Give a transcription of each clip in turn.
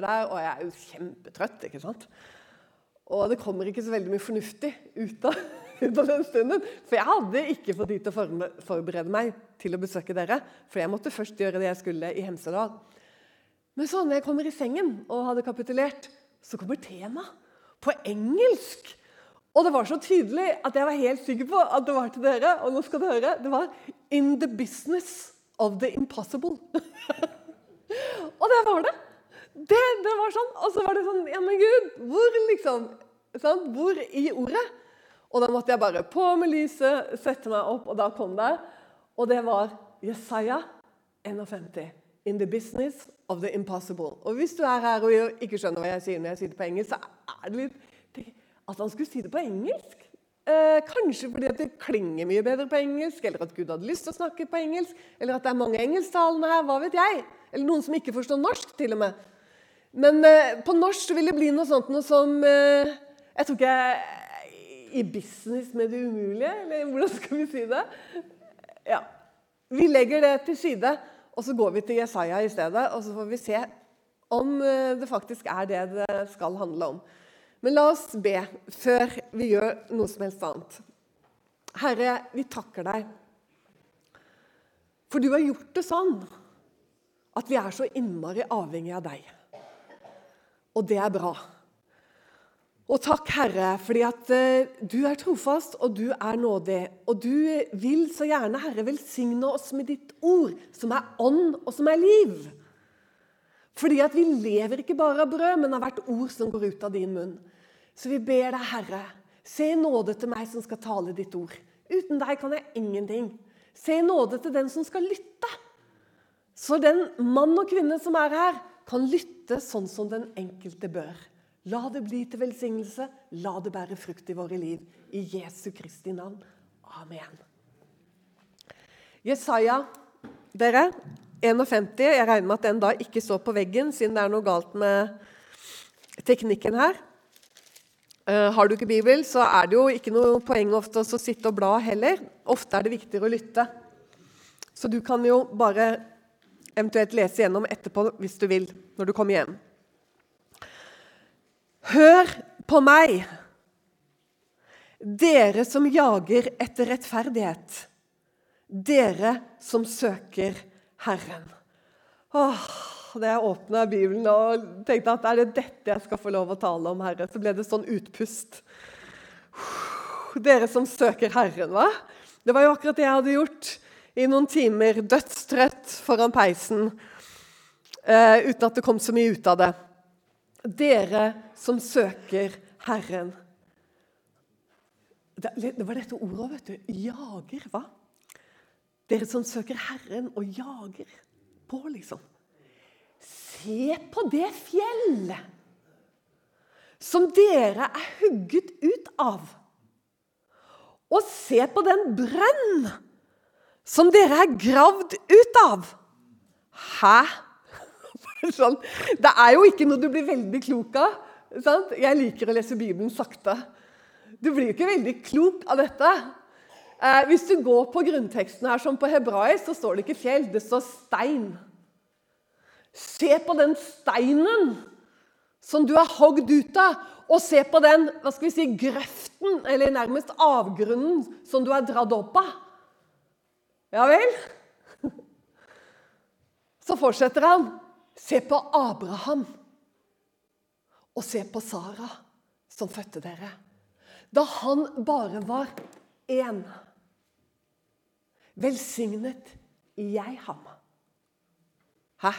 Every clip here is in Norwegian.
der, og jeg er jo kjempetrøtt. ikke sant? Og det kommer ikke så veldig mye fornuftig ut av, ut av den stunden. For jeg hadde ikke fått tid til å forberede meg til å besøke dere. For jeg måtte først gjøre det jeg skulle i Hemsedal. Men så når jeg kommer i sengen og hadde kapitulert, så kommer temaet på engelsk. Og det var så tydelig at jeg var helt sikker på at det var til dere. Og nå skal du høre, det var 'In the business of the impossible'. og det var det. Det. Det var sånn. Og så var det sånn Ja, men gud, hvor liksom sant? Hvor i ordet? Og da måtte jeg bare på med lyset, sette meg opp, og da kom det. Og det var Jesaja 51. 'In the business of the impossible'. Og Hvis du er her og ikke skjønner hva jeg sier når jeg sier det på engelsk, så er det litt at han skulle si det på engelsk. Eh, kanskje fordi det klinger mye bedre på engelsk, eller at Gud hadde lyst til å snakke på engelsk, eller at det er mange engelsktalende her. hva vet jeg? Eller noen som ikke forstår norsk, til og med. Men eh, på norsk vil det bli noe sånt noe som eh, Jeg tror ikke I business med det umulige, eller hvordan skal vi si det? Ja. Vi legger det til side, og så går vi til Jesaja i stedet. Og så får vi se om eh, det faktisk er det det skal handle om. Men la oss be før vi gjør noe som helst annet. Herre, vi takker deg. For du har gjort det sånn at vi er så innmari avhengig av deg. Og det er bra. Og takk, Herre, fordi at uh, du er trofast, og du er nådig. Og du vil så gjerne, Herre, velsigne oss med ditt ord, som er ånd, og som er liv. Fordi at vi lever ikke bare av brød, men av hvert ord som går ut av din munn. Så vi ber deg, Herre, se nåde til meg som skal tale ditt ord. Uten deg kan jeg ingenting. Se nåde til den som skal lytte. Så den mann og kvinne som er her, kan lytte sånn som den enkelte bør. La det bli til velsignelse. La det bære frukt i våre liv. I Jesu Kristi navn. Amen. Jesaja, dere, 51. Jeg regner med at den da ikke står på veggen, siden det er noe galt med teknikken her. Uh, har du ikke Bibel, så er det jo ikke noe poeng ofte å sitte og bla heller. Ofte er det viktigere å lytte. Så du kan jo bare eventuelt lese gjennom etterpå hvis du vil, når du kommer hjem. Hør på meg, dere som jager etter rettferdighet, dere som søker Herren. Åh, da jeg åpna Bibelen og tenkte at er det dette jeg skal få lov å tale om, Herre, så ble det sånn utpust. Dere som søker Herren, hva? Det var jo akkurat det jeg hadde gjort i noen timer, dødstrøtt foran peisen, eh, uten at det kom så mye ut av det. Dere som søker Herren. Det, det var dette ordet, vet du. Jager, hva? Dere som søker Herren og jager på, liksom. Se på det fjellet som dere er hugget ut av. Og se på den brønn som dere er gravd ut av. Hæ? Sånn. Det er jo ikke noe du blir veldig klok av. Sant? Jeg liker å lese Bibelen sakte. Du blir jo ikke veldig klok av dette. Eh, hvis du går på grunnteksten her, som på hebraisk, så står det ikke fjell, det står stein. Se på den steinen som du har hogd ut av, og se på den hva skal vi si, grøften, eller nærmest avgrunnen, som du har dratt opp av. Ja vel? Så fortsetter han. Se på Abraham, og se på Sara, som fødte dere. Da han bare var én. Velsignet jeg ham. Hæ?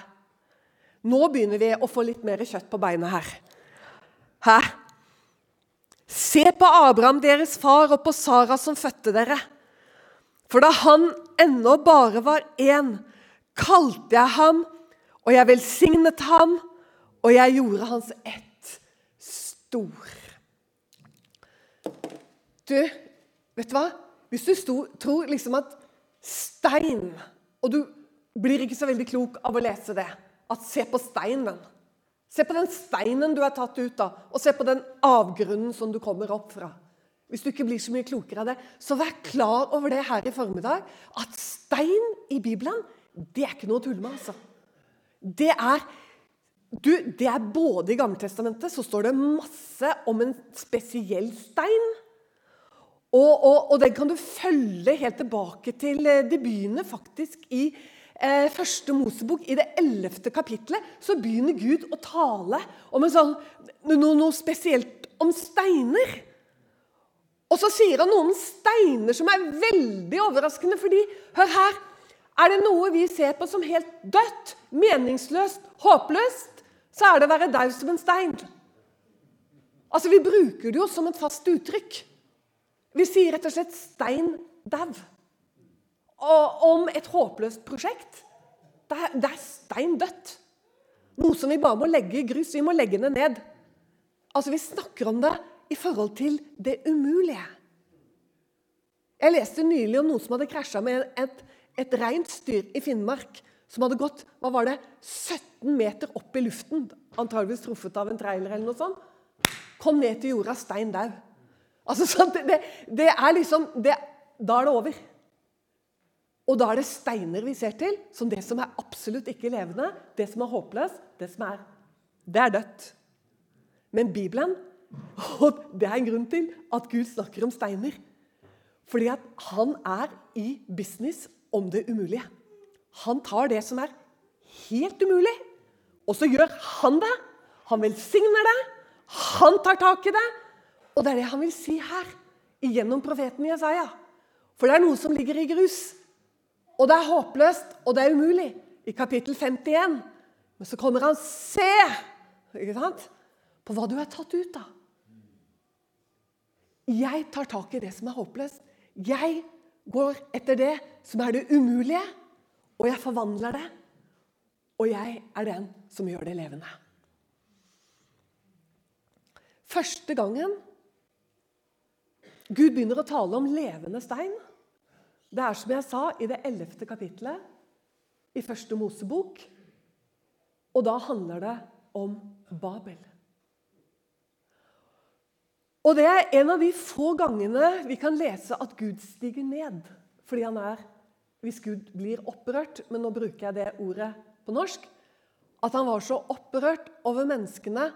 Nå begynner vi å få litt mer kjøtt på beina her. Hæ? Se på Abraham, deres far, og på Sara, som fødte dere. For da han ennå bare var én, kalte jeg ham, og jeg velsignet ham, og jeg gjorde hans ett stor. Du, vet du hva? Hvis du sto, tror liksom at stein Og du blir ikke så veldig klok av å lese det at se på steinen. Se på den steinen du er tatt ut av, og se på den avgrunnen som du kommer opp fra. Hvis du ikke blir så mye klokere av det, så vær klar over det her i formiddag. At stein i Bibelen, det er ikke noe å tulle med, altså. Det er du, det er både I Gammeltestamentet så står det masse om en spesiell stein. Og, og, og den kan du følge helt tilbake til eh, Det faktisk i eh, første Mosebok, i det ellevte kapitlet, så begynner Gud å tale om sånn, noe, noe spesielt om steiner. Og så sier han noen steiner som er veldig overraskende. fordi, hør her, Er det noe vi ser på som helt dødt, meningsløst, håpløst, så er det å være daud som en stein. Altså, Vi bruker det jo som et fast uttrykk. Vi sier rett og slett 'stein dau'. Om et håpløst prosjekt. Det er, det er stein dødt. Noe som vi bare må legge i grus. Vi må legge det ned. Altså, Vi snakker om det i forhold til det umulige. Jeg leste nylig om noen som hadde krasja med et, et reinsdyr i Finnmark som hadde gått hva var det, 17 meter opp i luften, antageligvis truffet av en trailer eller noe sånt, kom ned til jorda stein dau. Altså, det, det, er liksom det, Da er det over. Og da er det steiner vi ser til som det som er absolutt ikke levende, det som er håpløst, det som er Det er dødt. Men Bibelen og det er en grunn til at Gud snakker om steiner. Fordi at han er i business om det umulige. Han tar det som er helt umulig, og så gjør han det. Han velsigner det. Han tar tak i det. Og det er det han vil si her, gjennom profeten Jesaja. For det er noe som ligger i grus. Og det er håpløst, og det er umulig. I kapittel 51. Men så kommer han Se ikke sant? på hva du er tatt ut av. Jeg tar tak i det som er håpløst. Jeg går etter det som er det umulige. Og jeg forvandler det, og jeg er den som gjør det levende. Første gangen Gud begynner å tale om levende stein, det er som jeg sa i det ellevte kapittelet i første Mosebok. Og da handler det om Babel. Og det er en av de få gangene vi kan lese at Gud stiger ned fordi han er hvis Gud blir opprørt, men nå bruker jeg det ordet på norsk At han var så opprørt over menneskene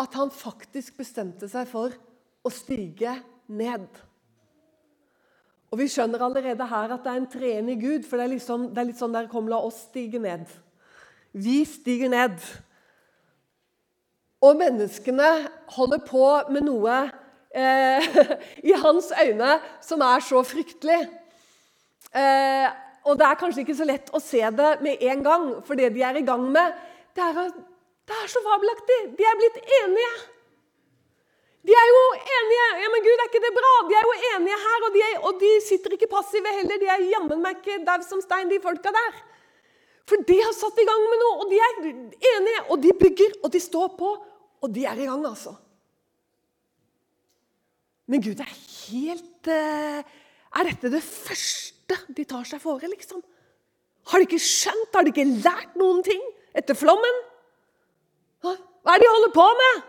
at han faktisk bestemte seg for å stige ned. Og Vi skjønner allerede her at det er en treenig Gud, for det er, liksom, det er litt sånn der Kom, la oss stige ned. Vi stiger ned. Og menneskene holder på med noe i hans øyne som er så fryktelig. Eh, og det er kanskje ikke så lett å se det med en gang, for det de er i gang med, det er, det er så fabelaktig. De er blitt enige. De er jo enige. Ja, men Gud, er ikke det bra? De er jo enige her, og de, er, og de sitter ikke passive heller. De er jammen meg ikke dau som stein, de folka der. For de har satt i gang med noe, og de er enige. Og de bygger, og de står på, og de er i gang, altså. Men Gud er helt uh, Er dette det første de tar seg fore, liksom? Har de ikke skjønt? Har de ikke lært noen ting etter flommen? Hva er det de holder på med?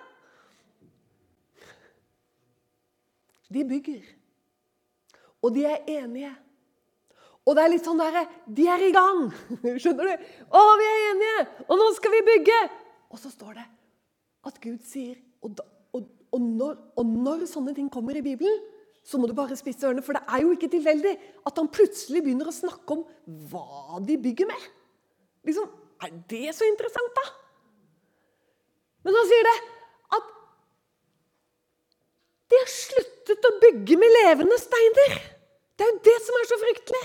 De bygger. Og de er enige. Og det er litt sånn derre De er i gang! Skjønner du? Å, vi er enige! Og nå skal vi bygge! Og så står det at Gud sier Og, da, og, når, og når sånne ting kommer i Bibelen, så må du bare spisse ørene. For det er jo ikke tilfeldig at han plutselig begynner å snakke om hva de bygger med. Liksom, Er det så interessant, da? Men han sier det at de har sluttet å bygge med levende steiner. Det er jo det som er så fryktelig.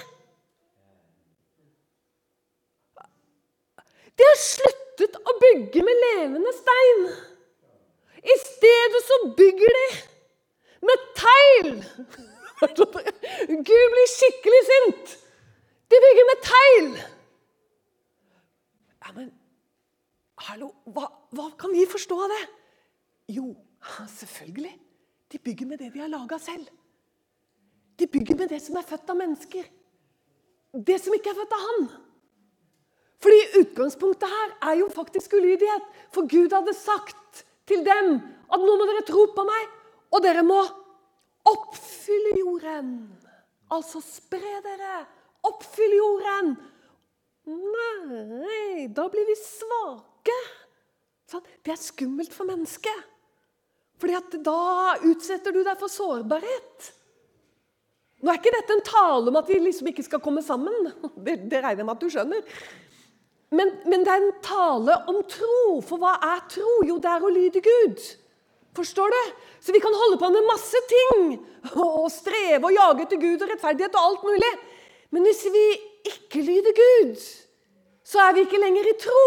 De har sluttet å bygge med levende stein. I stedet så bygger de med tegl! Gud blir skikkelig sint! De bygger med tegl! Ja, men hallo, hva, hva kan vi forstå av det? Jo, selvfølgelig. De bygger med det de har laga selv. De bygger med det som er født av mennesker. Det som ikke er født av han. Fordi utgangspunktet her er jo faktisk ulydighet. For Gud hadde sagt til dem at nå må dere tro på meg, og dere må oppfylle jorden. Altså spre dere. Oppfyll jorden. Nei, da blir vi svake. Sånn, det er skummelt for mennesket. Fordi at da utsetter du deg for sårbarhet. Nå er ikke dette en tale om at vi liksom ikke skal komme sammen. Det, det regner jeg med at du skjønner. Men, men, det er en tale om tro. For hva er tro? Jo, det er å lyde Gud. Forstår du? Så vi kan holde på med masse ting og streve og jage etter Gud og rettferdighet og alt mulig. Men hvis vi ikke lyder Gud, så er vi ikke lenger i tro.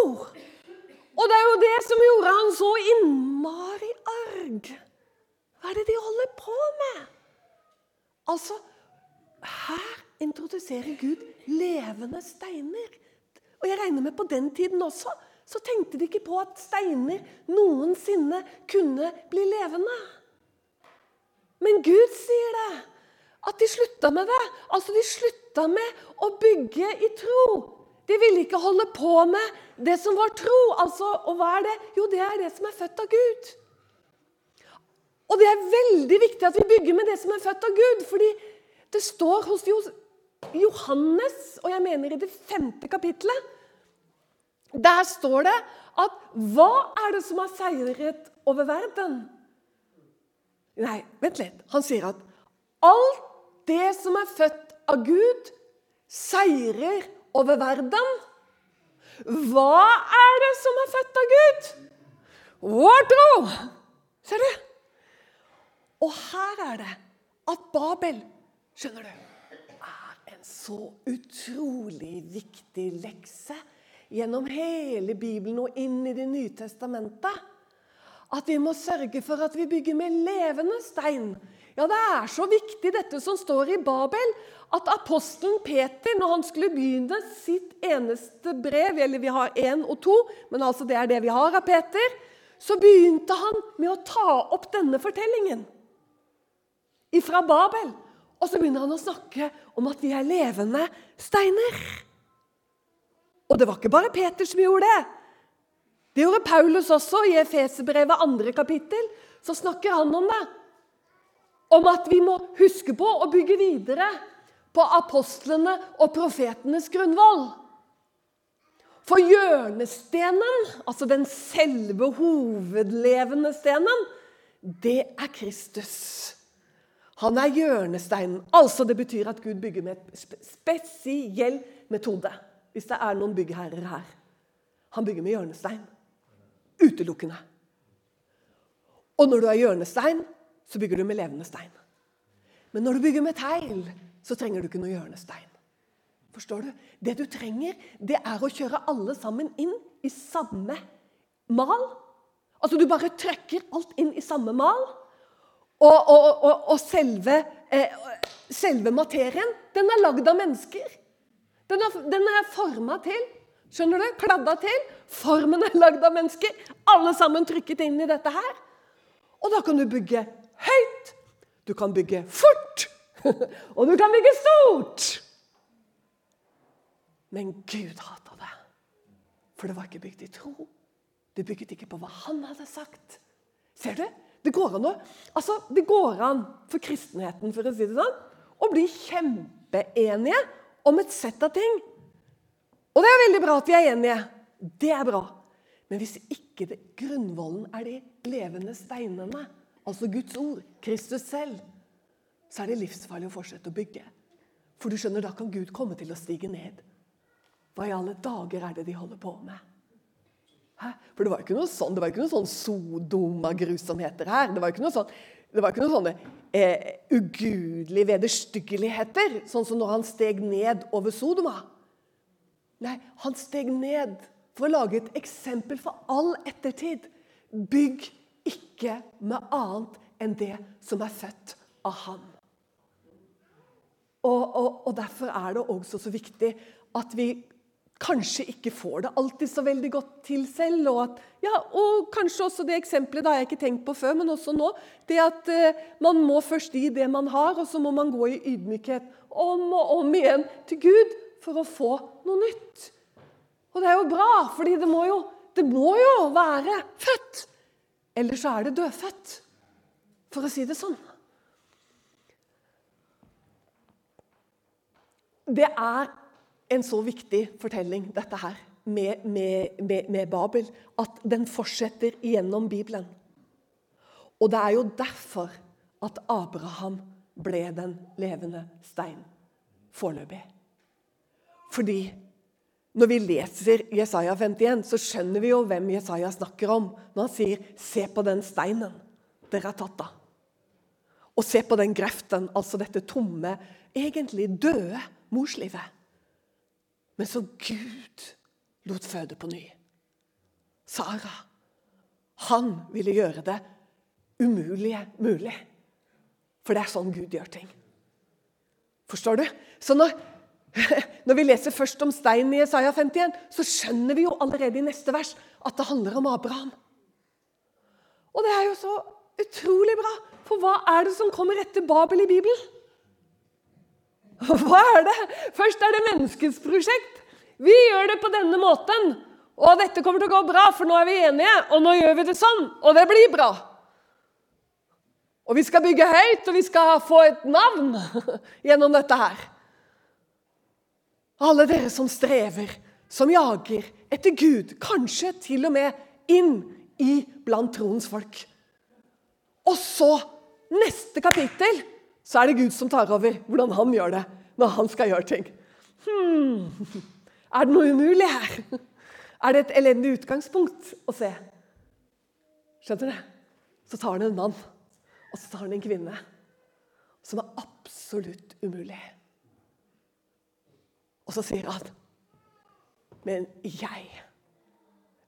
Og det er jo det som gjorde han så innmari arg. Hva er det de holder på med? Altså, her introduserer Gud levende steiner. Og jeg regner med på den tiden også så tenkte de ikke på at steiner noensinne kunne bli levende. Men Gud sier det. At de slutta med det. Altså, de slutta med å bygge i tro. De ville ikke holde på med det som var tro. Altså, og hva er det? Jo, det er det som er født av Gud. Og det er veldig viktig at vi bygger med det som er født av Gud. fordi det står hos Johannes, og jeg mener i det femte kapittelet Der står det at hva er det som har seiret over verden? Nei, vent litt. Han sier at alt det som er født av Gud, seirer over verden. Hva er det som er født av Gud? Vår tro! Ser du? Og her er det at Babel, skjønner du, så utrolig viktig lekse gjennom hele Bibelen og inn i Det nye testamentet. At vi må sørge for at vi bygger med levende stein. Ja, det er så viktig, dette som står i Babel, at apostelen Peter, når han skulle begynne sitt eneste brev Eller vi har én og to, men altså det er det vi har av Peter. Så begynte han med å ta opp denne fortellingen fra Babel. Og så begynner han å snakke om at vi er levende steiner. Og det var ikke bare Peter som gjorde det. Det gjorde Paulus også. I Efeserbrevet andre kapittel så snakker han om det. Om at vi må huske på å bygge videre på apostlene og profetenes grunnvoll. For hjørnestenen, altså den selve hovedlevende stenen, det er Kristus. Han er hjørnesteinen. Altså Det betyr at Gud bygger med et spesiell metode. Hvis det er noen byggherrer her. Han bygger med hjørnestein. Utelukkende. Og når du har hjørnestein, så bygger du med levende stein. Men når du bygger med tegl, så trenger du ikke noe hjørnestein. Forstår du? Det du trenger, det er å kjøre alle sammen inn i samme mal. Altså Du bare trekker alt inn i samme mal. Og, og, og, og selve, eh, selve, materien, den er lagd av mennesker. Den er, den er forma til. Skjønner du? Kladda til. Formen er lagd av mennesker. Alle sammen trykket inn i dette her. Og da kan du bygge høyt. Du kan bygge fort. og du kan bygge stort. Men Gud hata det. For det var ikke bygd i tro. Det bygget ikke på hva han hadde sagt. Ser du? Det går an, altså, det går an for kristenheten for å si det sånn, å bli kjempeenige om et sett av ting. Og det er veldig bra at vi er enige. Det er bra. Men hvis ikke det, grunnvollen er de levende steinene, altså Guds ord, Kristus selv, så er det livsfarlig å fortsette å bygge. For du skjønner, da kan Gud komme til å stige ned. Hva i alle dager er det de holder på med? For det var ikke noe sånn, det var ikke noe sånn Sodoma-grusomheter her. Det var ikke noe sånn, det var ikke noe sånne eh, ugudelige vederstyggeligheter, sånn som når han steg ned over Sodoma. Nei, han steg ned for å lage et eksempel for all ettertid. Bygg ikke med annet enn det som er født av ham. Og, og, og Derfor er det også så viktig at vi kanskje ikke får det alltid så veldig godt til selv. Og, at, ja, og kanskje også det eksempelet det har jeg ikke tenkt på før, men også nå. Det at eh, man må først gi det man har, og så må man gå i ydmykhet om og om igjen til Gud for å få noe nytt. Og det er jo bra, fordi det må jo, det må jo være født. Ellers så er det dødfødt, for å si det sånn. Det er en så viktig fortelling, dette her. med, med, med, med Babel, at den fortsetter gjennom Bibelen. Og det er jo derfor at Abraham ble den levende stein foreløpig. Fordi når vi leser Jesaja 51, så skjønner vi jo hvem Jesaja snakker om når han sier 'se på den steinen dere har tatt av'. Og se på den greften, altså dette tomme, egentlig døde morslivet. Men så Gud lot føde på ny. Sara. Han ville gjøre det umulige mulig. For det er sånn Gud gjør ting. Forstår du? Så når, når vi leser først om steinen i Isaiah 51, så skjønner vi jo allerede i neste vers at det handler om Abraham. Og det er jo så utrolig bra, for hva er det som kommer etter Babel i Bibelen? Hva er det? Først er det menneskets prosjekt. Vi gjør det på denne måten. Og dette kommer til å gå bra, for nå er vi enige, og nå gjør vi det sånn. Og det blir bra. Og vi skal bygge høyt, og vi skal få et navn gjennom dette her. Alle dere som strever, som jager etter Gud, kanskje til og med inn i blant troens folk. Og så, neste kapittel, så er det Gud som tar over hvordan han gjør det når han skal gjøre ting. Hmm. Er det noe umulig her? Er det et elendig utgangspunkt å se? Skjønner du? Så tar han en mann, og så tar han en kvinne, som er absolutt umulig. Og så sier han Men jeg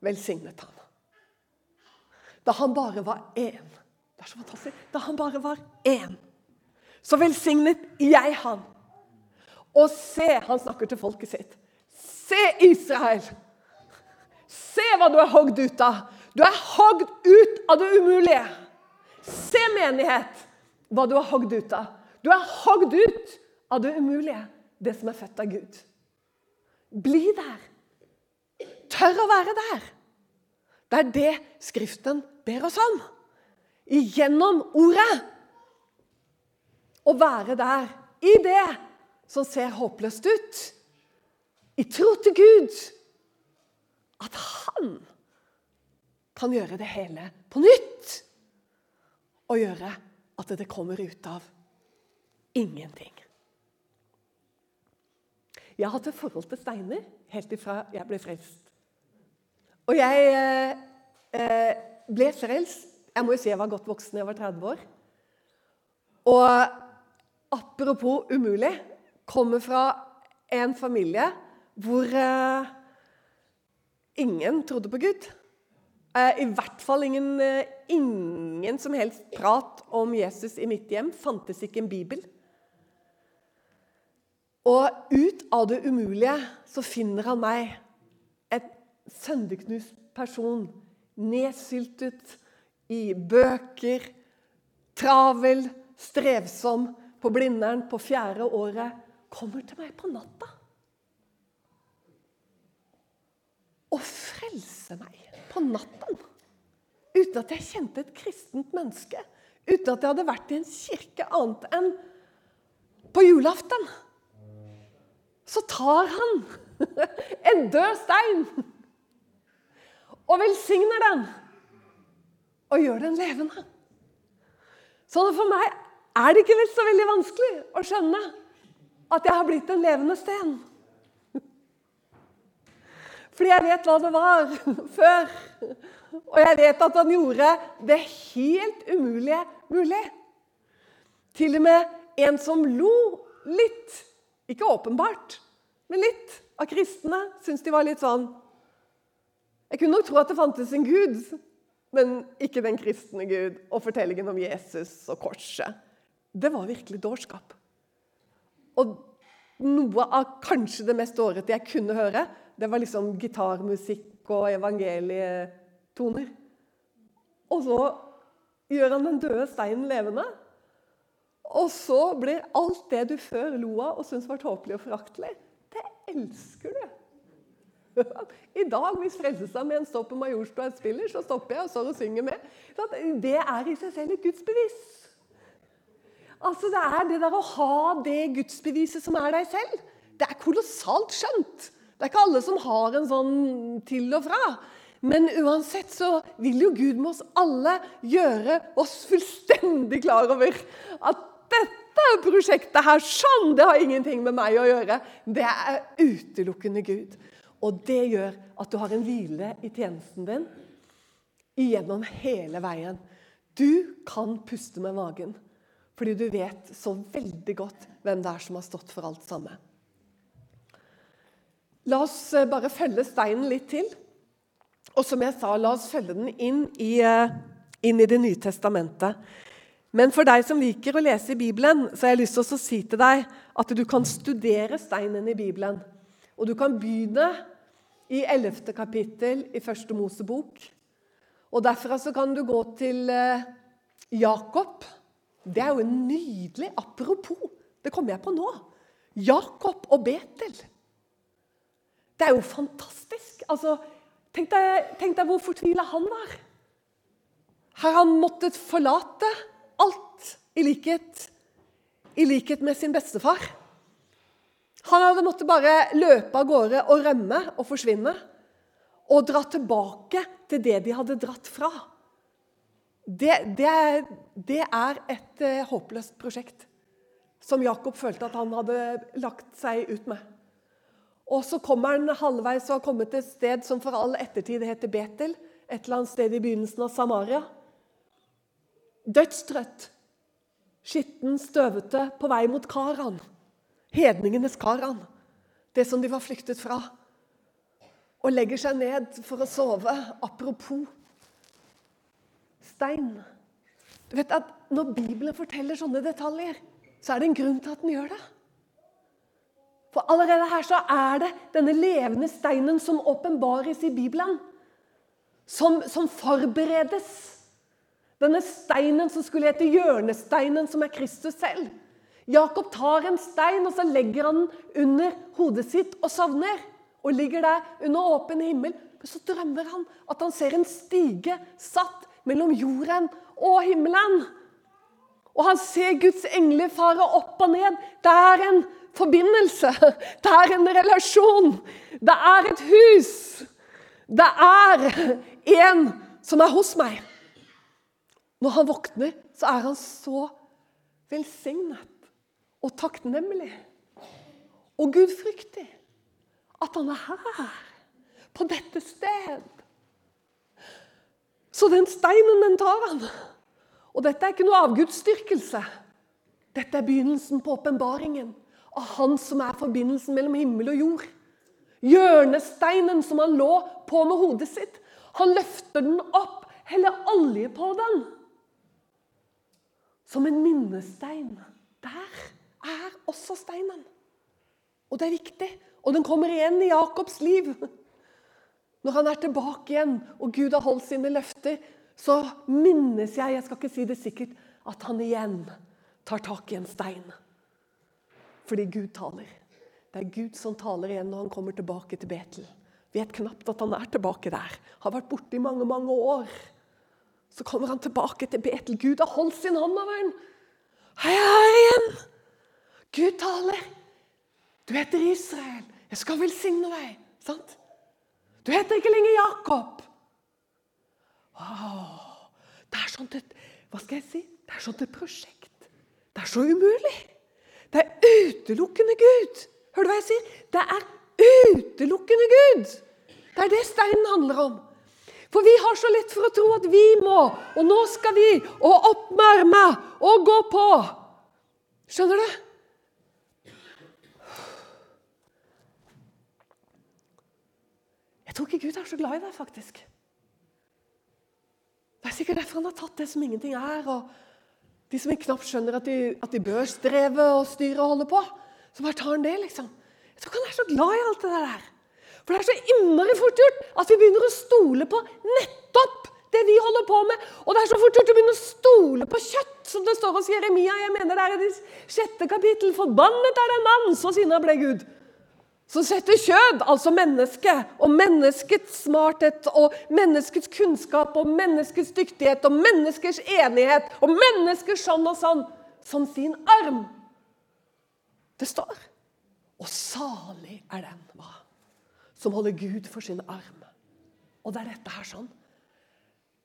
velsignet han. Da han bare var én. Det er så fantastisk. Da han bare var én, så velsignet jeg han. Og se, han snakker til folket sitt. Se, Israel! Se hva du er hogd ut av. Du er hogd ut av det umulige. Se, menighet, hva du er hogd ut av. Du er hogd ut av det umulige, det som er født av Gud. Bli der. Tør å være der. Det er det Skriften ber oss om. Gjennom ordet. Å være der i det som ser håpløst ut i tro til Gud at han kan gjøre det hele på nytt. Og gjøre at det kommer ut av ingenting. Jeg har hatt et forhold til steiner helt ifra jeg ble frelst. Og jeg eh, ble frelst Jeg må jo si jeg var godt voksen, jeg var 30 år. Og apropos umulig kommer fra en familie hvor eh, ingen trodde på Gud. Eh, I hvert fall ingen, eh, ingen som helst prat om Jesus i mitt hjem. Fantes ikke en bibel. Og ut av det umulige så finner han meg, et sønderknust person, nedsyltet i bøker, travel, strevsom, på Blindern på fjerde året, kommer til meg på natta. Og frelse meg på natten. Uten at jeg kjente et kristent menneske. Uten at jeg hadde vært i en kirke annet enn på julaften. Så tar han en død stein og velsigner den. Og gjør den levende. Så for meg er det ikke så veldig vanskelig å skjønne at jeg har blitt en levende sten. Fordi jeg vet hva det var før. Og jeg vet at han gjorde det helt umulige mulig. Til og med en som lo litt, ikke åpenbart, men litt, av kristne, syntes de var litt sånn Jeg kunne nok tro at det fantes en gud, men ikke den kristne Gud og fortellingen om Jesus og korset. Det var virkelig dårskap. Og noe av kanskje det mest årete jeg kunne høre, det var liksom gitarmusikk og evangelietoner. Og så gjør han den døde steinen levende. Og så blir alt det du før lo av og syntes var tåpelig og foraktelig, det elsker du. I dag, hvis Frelsesarmeen står på Majorstua spiller, så stopper jeg og står og synger med. Det er i seg selv et gudsbevis. Altså, Det er det der å ha det gudsbeviset som er deg selv. Det er kolossalt skjønt. Det er ikke alle som har en sånn til og fra. Men uansett så vil jo Gud med oss alle gjøre oss fullstendig klar over at dette prosjektet her, sånn, det har ingenting med meg å gjøre. Det er utelukkende Gud. Og det gjør at du har en hvile i tjenesten din gjennom hele veien. Du kan puste med magen fordi du vet så veldig godt hvem det er som har stått for alt sammen. La oss eh, bare følge steinen litt til. Og som jeg sa, la oss følge den inn i, eh, inn i Det nye testamentet. Men for deg som liker å lese i Bibelen, så har jeg lyst til å si til deg at du kan studere steinen i Bibelen. Og du kan begynne i 11. kapittel i første Mosebok. Og derfra så kan du gå til eh, Jakob. Det er jo en nydelig apropos. Det kommer jeg på nå. Jakob og Betel. Det er jo fantastisk. Altså, tenk, deg, tenk deg hvor fortvila han var. Har han måttet forlate alt i likhet, i likhet med sin bestefar. Han hadde måttet bare løpe av gårde og rømme og forsvinne. Og dra tilbake til det de hadde dratt fra. Det, det, det er, et uh, håpløst prosjekt som Jakob følte at han hadde lagt seg ut med. Og så kommer han halvveis og har kommet til et sted som for all ettertid heter Betel. Et eller annet sted i begynnelsen av Samaria. Dødstrøtt, skitten, støvete, på vei mot Karan. Hedningenes Karan. Det som de var flyktet fra. Og legger seg ned for å sove. Apropos stein. Du vet at Når Bibelen forteller sånne detaljer, så er det en grunn til at den gjør det. For allerede her så er det denne levende steinen som åpenbares i Bibelen. Som, som forberedes denne steinen som skulle hete hjørnesteinen, som er Kristus selv. Jakob tar en stein og så legger han den under hodet sitt og sovner. Og ligger der under åpen himmel. Men så drømmer han at han ser en stige satt mellom jorden og himmelen. Og han ser Guds engler fare opp og ned. Det er en forbindelse. Det er en relasjon. Det er et hus. Det er en som er hos meg. Når han våkner, så er han så velsignet og takknemlig og gudfryktig at han er her, på dette sted. Så den steinen, den tar han. Og dette er ikke noe avgudsdyrkelse. Dette er begynnelsen på åpenbaringen av Han som er forbindelsen mellom himmel og jord. Hjørnesteinen som han lå på med hodet sitt. Han løfter den opp, heller olje på den som en minnestein. Der er også steinen. Og det er viktig. Og den kommer igjen i Jakobs liv. Når han er tilbake igjen, og Gud har holdt sine løfter, så minnes jeg jeg skal ikke si det sikkert, at han igjen tar tak i en stein. Fordi Gud taler. Det er Gud som taler igjen når han kommer tilbake til Betel. Vet knapt at han er tilbake der. Har vært borte i mange, mange år. Så kommer han tilbake til Betel. Gud har holdt sin hånd over ham. Hei, hei, igjen! Gud taler. Du heter Israel. Jeg skal velsigne deg. Sant? Du heter ikke lenger Jakob. Det er sånt et Hva skal jeg si? Det er sånt et prosjekt. Det er så umulig. Det er utelukkende Gud. Hører du hva jeg sier? Det er utelukkende Gud. Det er det steinen handler om. For vi har så lett for å tro at vi må, og nå skal vi, og opp med armene, og gå på. Skjønner du? Jeg tror ikke Gud er så glad i deg, faktisk. Det er sikkert derfor han har tatt det som ingenting er. og De som knapt skjønner at de, at de bør streve og styre og holde på, så bare tar han det, liksom. Jeg tror ikke han er så glad i alt det der. For det er så innmari fort gjort at vi begynner å stole på nettopp det vi holder på med. Og det er så fort gjort å begynne å stole på kjøtt, som det står hos Jeremia. Jeg mener det er i det sjette kapittel. Forbannet er den mann, så sinna ble Gud. Som setter kjød, altså mennesket, og menneskets smarthet og menneskets kunnskap og menneskets dyktighet og menneskers enighet og menneskers sånn og sånn som sin arm. Det står. Og salig er den hva? som holder Gud for sin arm. Og det er dette her sånn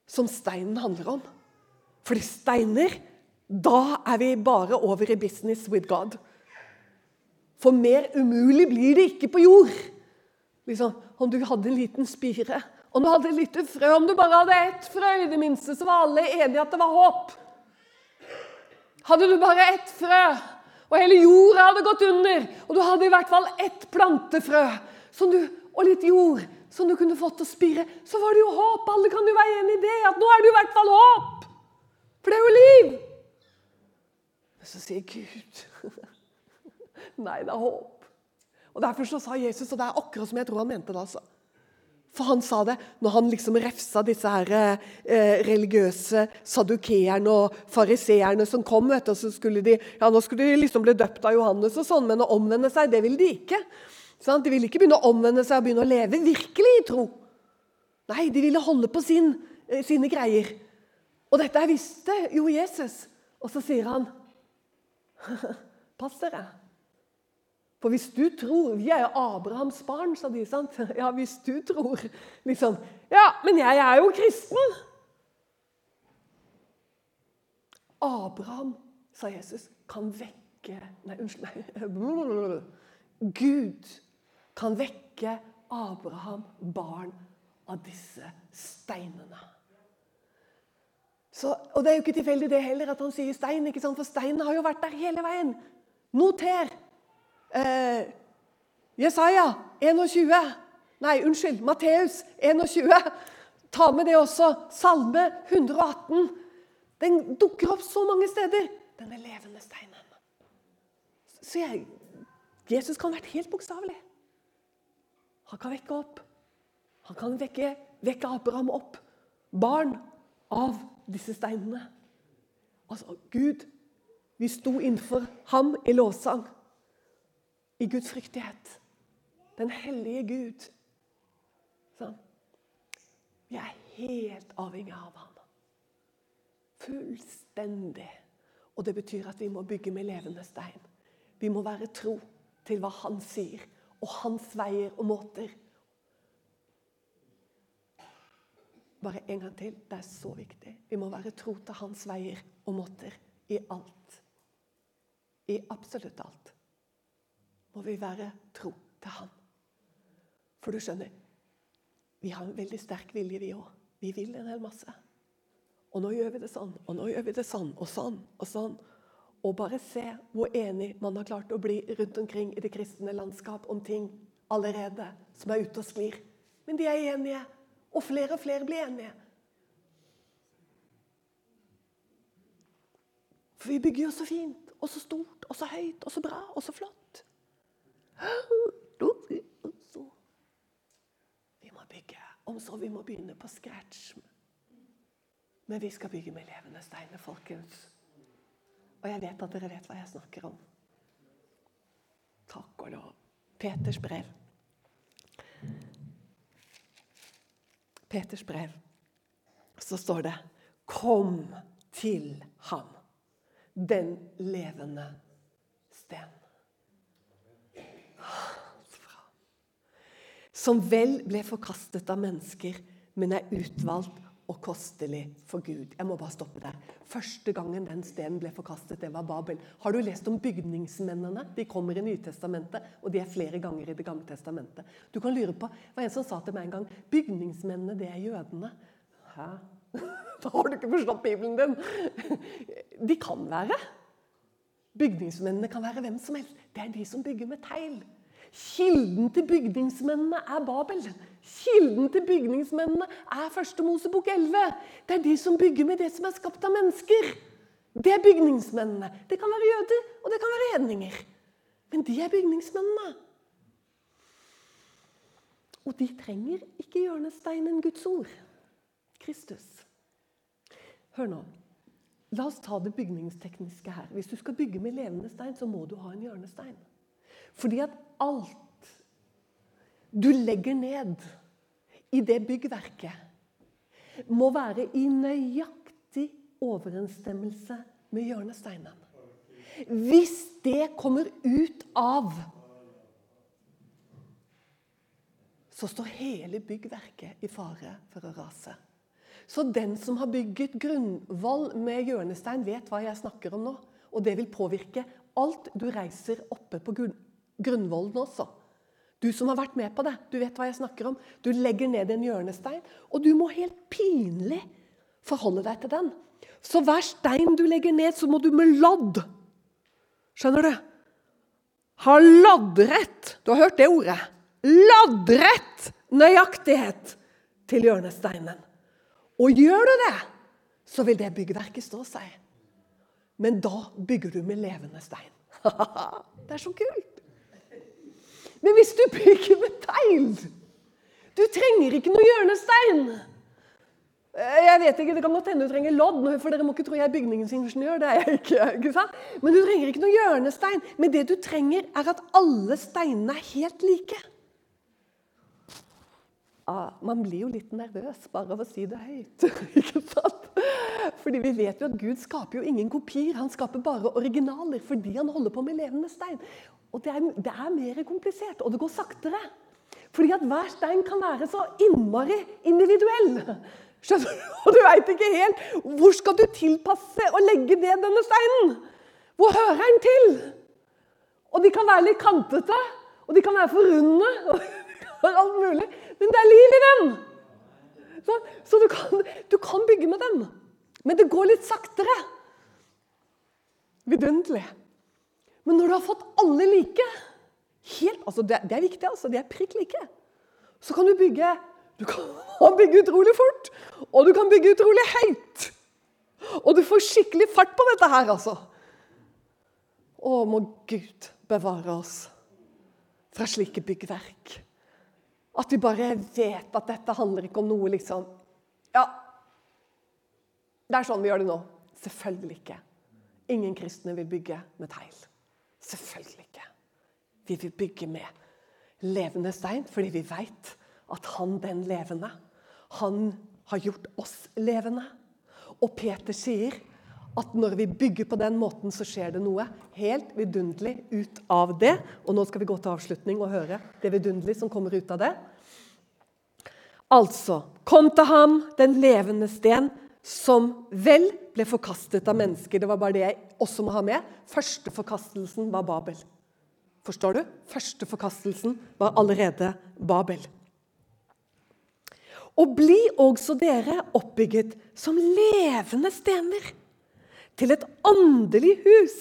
som steinen handler om. Fordi steiner, da er vi bare over i business with God. For mer umulig blir det ikke på jord. Liksom, om du hadde en liten spire, om du hadde et lite frø, om du bare hadde ett frø, i det minste, så var alle enige at det var håp. Hadde du bare ett frø, og hele jorda hadde gått under, og du hadde i hvert fall ett plantefrø du, og litt jord som du kunne fått til å spire, så var det jo håp. Alle kan jo være enig i det. At nå er det jo i hvert fall håp. For det er jo liv. Men så sier Gud Nei, det er håp. Og Derfor så sa Jesus, og det er akkurat som jeg tror han mente det. altså. For han sa det når han liksom refsa disse her, eh, religiøse sadukeerne og fariseerne som kom. vet du, så skulle de, ja, Nå skulle de liksom bli døpt av Johannes, og sånn, men å omvende seg, det ville de ikke. Sånn? De ville ikke begynne å omvende seg og begynne å leve virkelig i tro. Nei, de ville holde på sin, eh, sine greier. Og dette visste jo Jesus. Og så sier han Pass dere. For hvis du tror Vi er jo Abrahams barn, sa de. sant? Ja, hvis du tror liksom Ja, men jeg er jo kristen. Abraham, sa Jesus, kan vekke Nei, unnskyld. Nei. Gud kan vekke Abraham barn av disse steinene. Så, og Det er jo ikke tilfeldig det heller at han sier stein, ikke sant? for steinen har jo vært der hele veien. Noter. Eh, Jesaja 21. Nei, unnskyld. Matteus 21. Ta med det også. Salme 118. Den dukker opp så mange steder. Denne levende steinen. Så jeg, Jesus kan ha vært helt bokstavelig. Han kan vekke opp. Han kan vekke, vekke Abraham opp. Barn av disse steinene. Altså, Gud Vi sto innenfor ham i lovsang, i Guds fryktighet. Den hellige Gud. Sånn. Vi er helt avhengig av ham. Fullstendig. Og det betyr at vi må bygge med levende stein. Vi må være tro til hva han sier og hans veier og måter. Bare en gang til. Det er så viktig. Vi må være tro til hans veier og måter i alt. I absolutt alt må vi være tro til han. For du skjønner, vi har en veldig sterk vilje, vi òg. Vi vil en hel masse. Og nå gjør vi det sånn, og nå gjør vi det sånn, og sånn og sånn. Og bare se hvor enig man har klart å bli rundt omkring i det kristne landskap om ting allerede som er ute og sklir. Men de er enige, og flere og flere blir enige. For vi bygger jo så fint, og så stort, og så høyt, og så bra, og så flott. Vi må bygge. Om så vi må begynne på scratch. Men vi skal bygge med levende steiner, folkens. Og jeg vet at dere vet hva jeg snakker om. Takk og lov. Peters brev. Peters brev. Så står det 'Kom til ham, den levende sten'. Som vel ble forkastet av mennesker, men er utvalgt og kostelig for Gud. Jeg må bare stoppe der. Første gangen den stenen ble forkastet, det var Babel. Har du lest om bygningsmennene? De kommer i Nytestamentet, og de er flere ganger i Det gamle testamentet. Du kan lure på, Det var en som sa til meg en gang bygningsmennene, det er jødene. Hæ? Da har du ikke forstått Bibelen din! De kan være. Bygningsmennene kan være hvem som helst. Det er de som bygger med tegl. Kilden til bygningsmennene er Babel. Kilden til bygningsmennene er første Mosebok 11. Det er de som bygger med det som er skapt av mennesker. Det er bygningsmennene. Det kan være jøder, og det kan være hedninger. Men de er bygningsmennene. Og de trenger ikke hjørnesteinen Guds ord. Kristus. Hør nå. La oss ta det bygningstekniske her. Hvis du skal bygge med levende stein, så må du ha en hjørnestein. Fordi at alt du legger ned i det byggverket, må være i nøyaktig overensstemmelse med hjørnesteinen. Hvis det kommer ut av så står hele byggverket i fare for å rase. Så den som har bygget grunnvoll med hjørnestein, vet hva jeg snakker om nå. Og det vil påvirke alt du reiser oppe på grunnvollen også. Du som har vært med på det, du vet hva jeg snakker om. Du legger ned en hjørnestein, og du må helt pinlig forholde deg til den. Så hver stein du legger ned, så må du med lodd Skjønner du? Ha loddrett. Du har hørt det ordet. Loddrett nøyaktighet til hjørnesteinen. Og gjør du det, så vil det byggverket stå seg. Men da bygger du med levende stein. det er så kult! Men hvis du bygger med tegl Du trenger ikke noe hjørnestein. Eh, jeg vet ikke, Det kan godt hende du trenger lodd, for dere må ikke tro jeg er bygningsingeniør. det er jeg ikke, ikke sant? Men du trenger ikke noe hjørnestein. Men det du trenger, er at alle steinene er helt like ah, Man blir jo litt nervøs bare av å si det høyt. ikke sant? Fordi vi vet jo at Gud skaper jo ingen kopier. Han skaper bare originaler fordi han holder på med levende stein. Og det er, det er mer komplisert, og det går saktere. Fordi at hver stein kan være så innmari individuell. Skjønner du? Og du veit ikke helt hvor skal du tilpasse og legge ned denne steinen. Hvor hører den til? Og de kan være litt kantete, og de kan være for runde. og alt mulig. Men det er liv i dem! Så, så du, kan, du, kan, bygge med dem. Men det går litt saktere. Vidunderlig. Men når du har fått alle like helt, altså det, det, er viktig, altså, de er prikk like. Så kan du bygge du kan bygge utrolig fort, og du kan bygge utrolig høyt. Og du får skikkelig fart på dette her, altså. Å, må Gud bevare oss fra slike byggverk. At vi bare vet at dette handler ikke om noe liksom Ja, det er sånn vi gjør det nå. Selvfølgelig ikke. Ingen kristne vil bygge med tegl. Selvfølgelig ikke. Vi vil bygge med levende stein fordi vi veit at han den levende, han har gjort oss levende. Og Peter sier at når vi bygger på den måten, så skjer det noe helt vidunderlig ut av det. Og nå skal vi gå til avslutning og høre det vidunderlige som kommer ut av det. Altså, kom til ham, den levende sten, som vel ble forkastet av mennesker. Det var bare det jeg også må ha med. Første forkastelsen var Babel. Forstår du? Første forkastelsen var allerede Babel. Og bli også dere oppbygget som levende stener til et åndelig hus,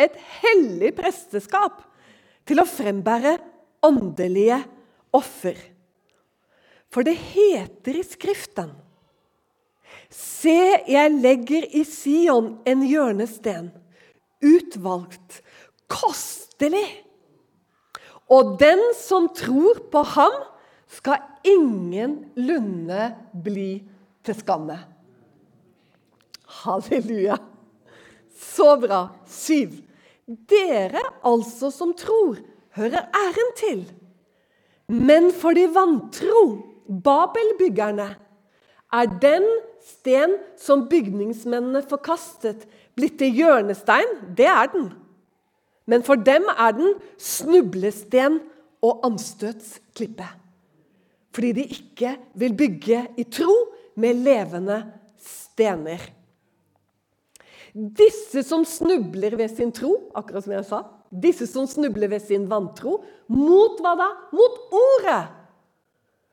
et hellig presteskap, til å frembære åndelige offer. For det heter i Skriften Se, jeg legger i Sion en hjørnesten, utvalgt, kostelig. Og den som tror på ham, skal ingenlunde bli til skamme. Halleluja. Så bra. Syv. Dere altså som tror, hører æren til. Men for de vantro, Babelbyggerne, er den sten som bygningsmennene forkastet, blitt til hjørnestein. Det er den. Men for dem er den snublesten og anstøtsklippe. Fordi de ikke vil bygge i tro med levende stener. Disse som snubler ved sin tro, akkurat som jeg sa, disse som snubler ved sin vantro, mot hva da? Mot ordet!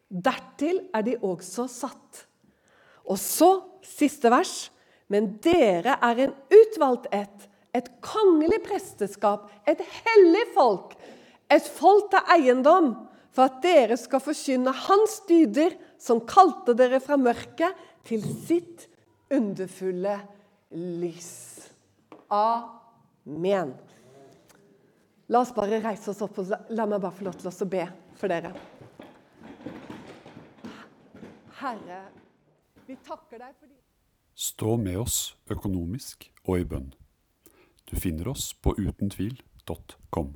Dertil er de også satt. Og så, siste vers. Men dere er en utvalgt ett, et kongelig presteskap, et hellig folk, et folk til eiendom, for at dere skal forkynne Hans dyder, som kalte dere fra mørket til sitt underfulle lys. Amen. La oss bare reise oss opp og la meg bare få lov til å be for dere. Herre, vi takker deg fordi Stå med oss økonomisk og i bønn. Du finner oss på utentvil.com.